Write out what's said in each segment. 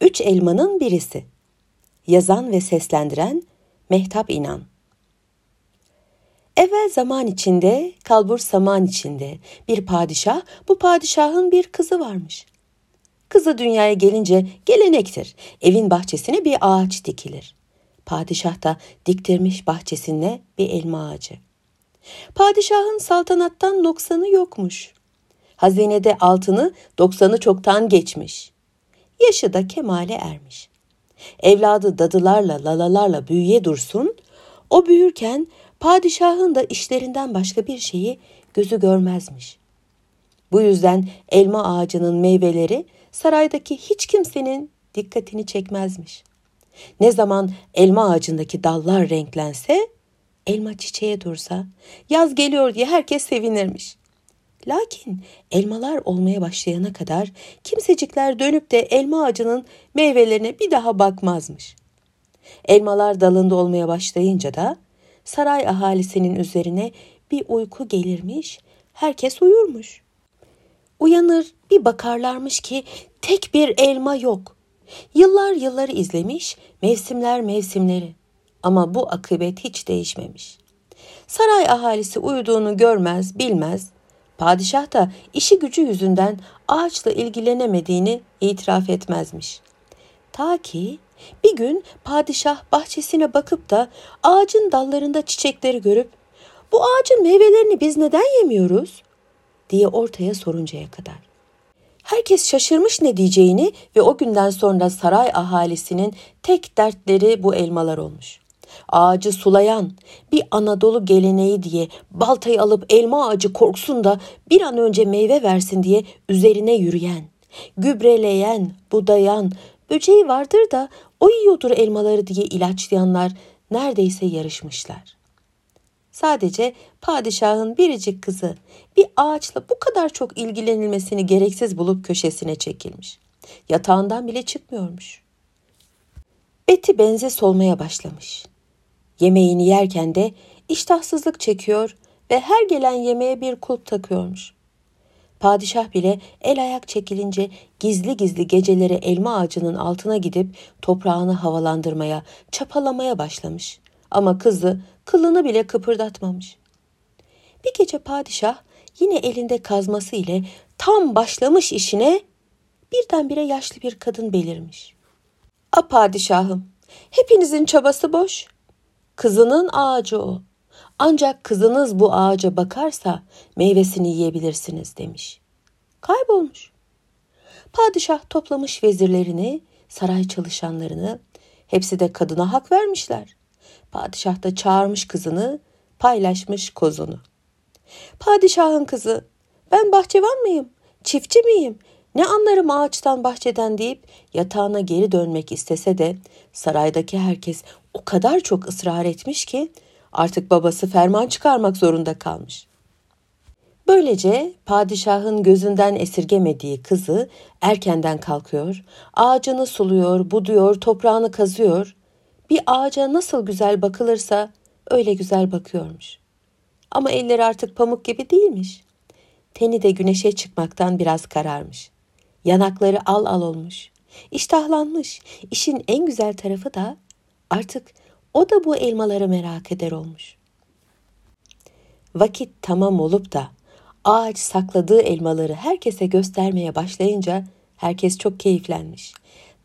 Üç elmanın birisi. Yazan ve seslendiren Mehtap İnan. Evvel zaman içinde, kalbur saman içinde bir padişah, bu padişahın bir kızı varmış. Kızı dünyaya gelince gelenektir. Evin bahçesine bir ağaç dikilir. Padişah da diktirmiş bahçesine bir elma ağacı. Padişahın saltanattan noksanı yokmuş. Hazinede altını doksanı çoktan geçmiş. Yaşı da kemale ermiş. Evladı dadılarla lalalarla büyüye dursun, o büyürken padişahın da işlerinden başka bir şeyi gözü görmezmiş. Bu yüzden elma ağacının meyveleri saraydaki hiç kimsenin dikkatini çekmezmiş. Ne zaman elma ağacındaki dallar renklense, elma çiçeğe dursa, yaz geliyor diye herkes sevinirmiş. Lakin elmalar olmaya başlayana kadar kimsecikler dönüp de elma ağacının meyvelerine bir daha bakmazmış. Elmalar dalında olmaya başlayınca da saray ahalisinin üzerine bir uyku gelirmiş, herkes uyurmuş. Uyanır bir bakarlarmış ki tek bir elma yok. Yıllar yılları izlemiş, mevsimler mevsimleri. Ama bu akıbet hiç değişmemiş. Saray ahalisi uyuduğunu görmez, bilmez. Padişah da işi gücü yüzünden ağaçla ilgilenemediğini itiraf etmezmiş. Ta ki bir gün padişah bahçesine bakıp da ağacın dallarında çiçekleri görüp bu ağacın meyvelerini biz neden yemiyoruz diye ortaya soruncaya kadar. Herkes şaşırmış ne diyeceğini ve o günden sonra saray ahalisinin tek dertleri bu elmalar olmuş. Ağacı sulayan bir Anadolu geleneği diye baltayı alıp elma ağacı korksun da bir an önce meyve versin diye üzerine yürüyen, gübreleyen, budayan, böceği vardır da o yiyordur elmaları diye ilaçlayanlar neredeyse yarışmışlar. Sadece padişahın biricik kızı bir ağaçla bu kadar çok ilgilenilmesini gereksiz bulup köşesine çekilmiş. Yatağından bile çıkmıyormuş. Beti benze solmaya başlamış. Yemeğini yerken de iştahsızlık çekiyor ve her gelen yemeğe bir kulp takıyormuş. Padişah bile el ayak çekilince gizli gizli geceleri elma ağacının altına gidip toprağını havalandırmaya, çapalamaya başlamış. Ama kızı kılını bile kıpırdatmamış. Bir gece padişah yine elinde kazması ile tam başlamış işine birdenbire yaşlı bir kadın belirmiş. A padişahım, hepinizin çabası boş. Kızının ağacı o. Ancak kızınız bu ağaca bakarsa meyvesini yiyebilirsiniz demiş. Kaybolmuş. Padişah toplamış vezirlerini, saray çalışanlarını, hepsi de kadına hak vermişler. Padişah da çağırmış kızını, paylaşmış kozunu. Padişahın kızı, ben bahçıvan mıyım, çiftçi miyim, ne anlarım ağaçtan bahçeden deyip yatağına geri dönmek istese de saraydaki herkes o kadar çok ısrar etmiş ki artık babası ferman çıkarmak zorunda kalmış. Böylece padişahın gözünden esirgemediği kızı erkenden kalkıyor, ağacını suluyor, buduyor, toprağını kazıyor. Bir ağaca nasıl güzel bakılırsa öyle güzel bakıyormuş. Ama elleri artık pamuk gibi değilmiş. Teni de güneşe çıkmaktan biraz kararmış. Yanakları al al olmuş. İştahlanmış. İşin en güzel tarafı da artık o da bu elmaları merak eder olmuş. Vakit tamam olup da ağaç sakladığı elmaları herkese göstermeye başlayınca herkes çok keyiflenmiş.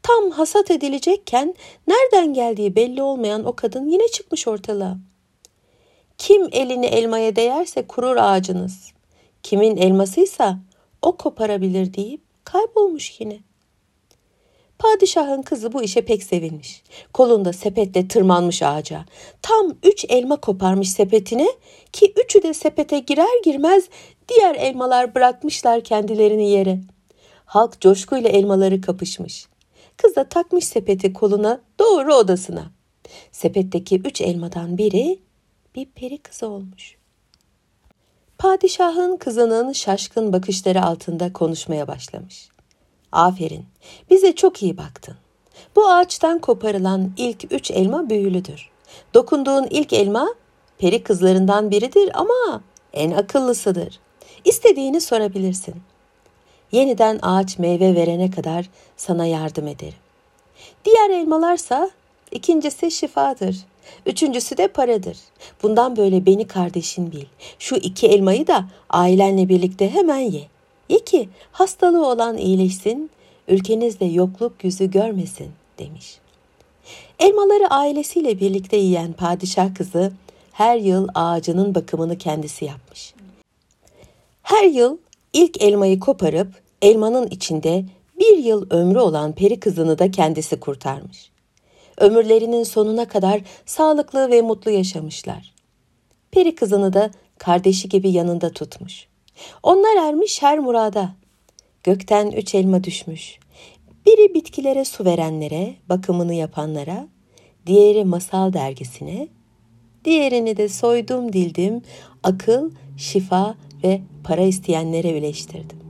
Tam hasat edilecekken nereden geldiği belli olmayan o kadın yine çıkmış ortalığa. Kim elini elmaya değerse kurur ağacınız. Kimin elmasıysa o koparabilir deyip kaybolmuş yine. Padişahın kızı bu işe pek sevinmiş. Kolunda sepetle tırmanmış ağaca. Tam üç elma koparmış sepetine ki üçü de sepete girer girmez diğer elmalar bırakmışlar kendilerini yere. Halk coşkuyla elmaları kapışmış. Kız da takmış sepeti koluna doğru odasına. Sepetteki üç elmadan biri bir peri kızı olmuş. Padişahın kızının şaşkın bakışları altında konuşmaya başlamış. Aferin, bize çok iyi baktın. Bu ağaçtan koparılan ilk üç elma büyülüdür. Dokunduğun ilk elma peri kızlarından biridir ama en akıllısıdır. İstediğini sorabilirsin. Yeniden ağaç meyve verene kadar sana yardım ederim. Diğer elmalarsa ikincisi şifadır. Üçüncüsü de paradır. Bundan böyle beni kardeşin bil. Şu iki elmayı da ailenle birlikte hemen ye. Ye ki hastalığı olan iyileşsin, ülkenizde yokluk yüzü görmesin demiş. Elmaları ailesiyle birlikte yiyen padişah kızı her yıl ağacının bakımını kendisi yapmış. Her yıl ilk elmayı koparıp elmanın içinde bir yıl ömrü olan peri kızını da kendisi kurtarmış. Ömürlerinin sonuna kadar sağlıklı ve mutlu yaşamışlar. Peri kızını da kardeşi gibi yanında tutmuş. Onlar ermiş her murada. Gökten üç elma düşmüş. Biri bitkilere su verenlere, bakımını yapanlara, diğeri masal dergisine, diğerini de soydum dildim, akıl, şifa ve para isteyenlere üleştirdim.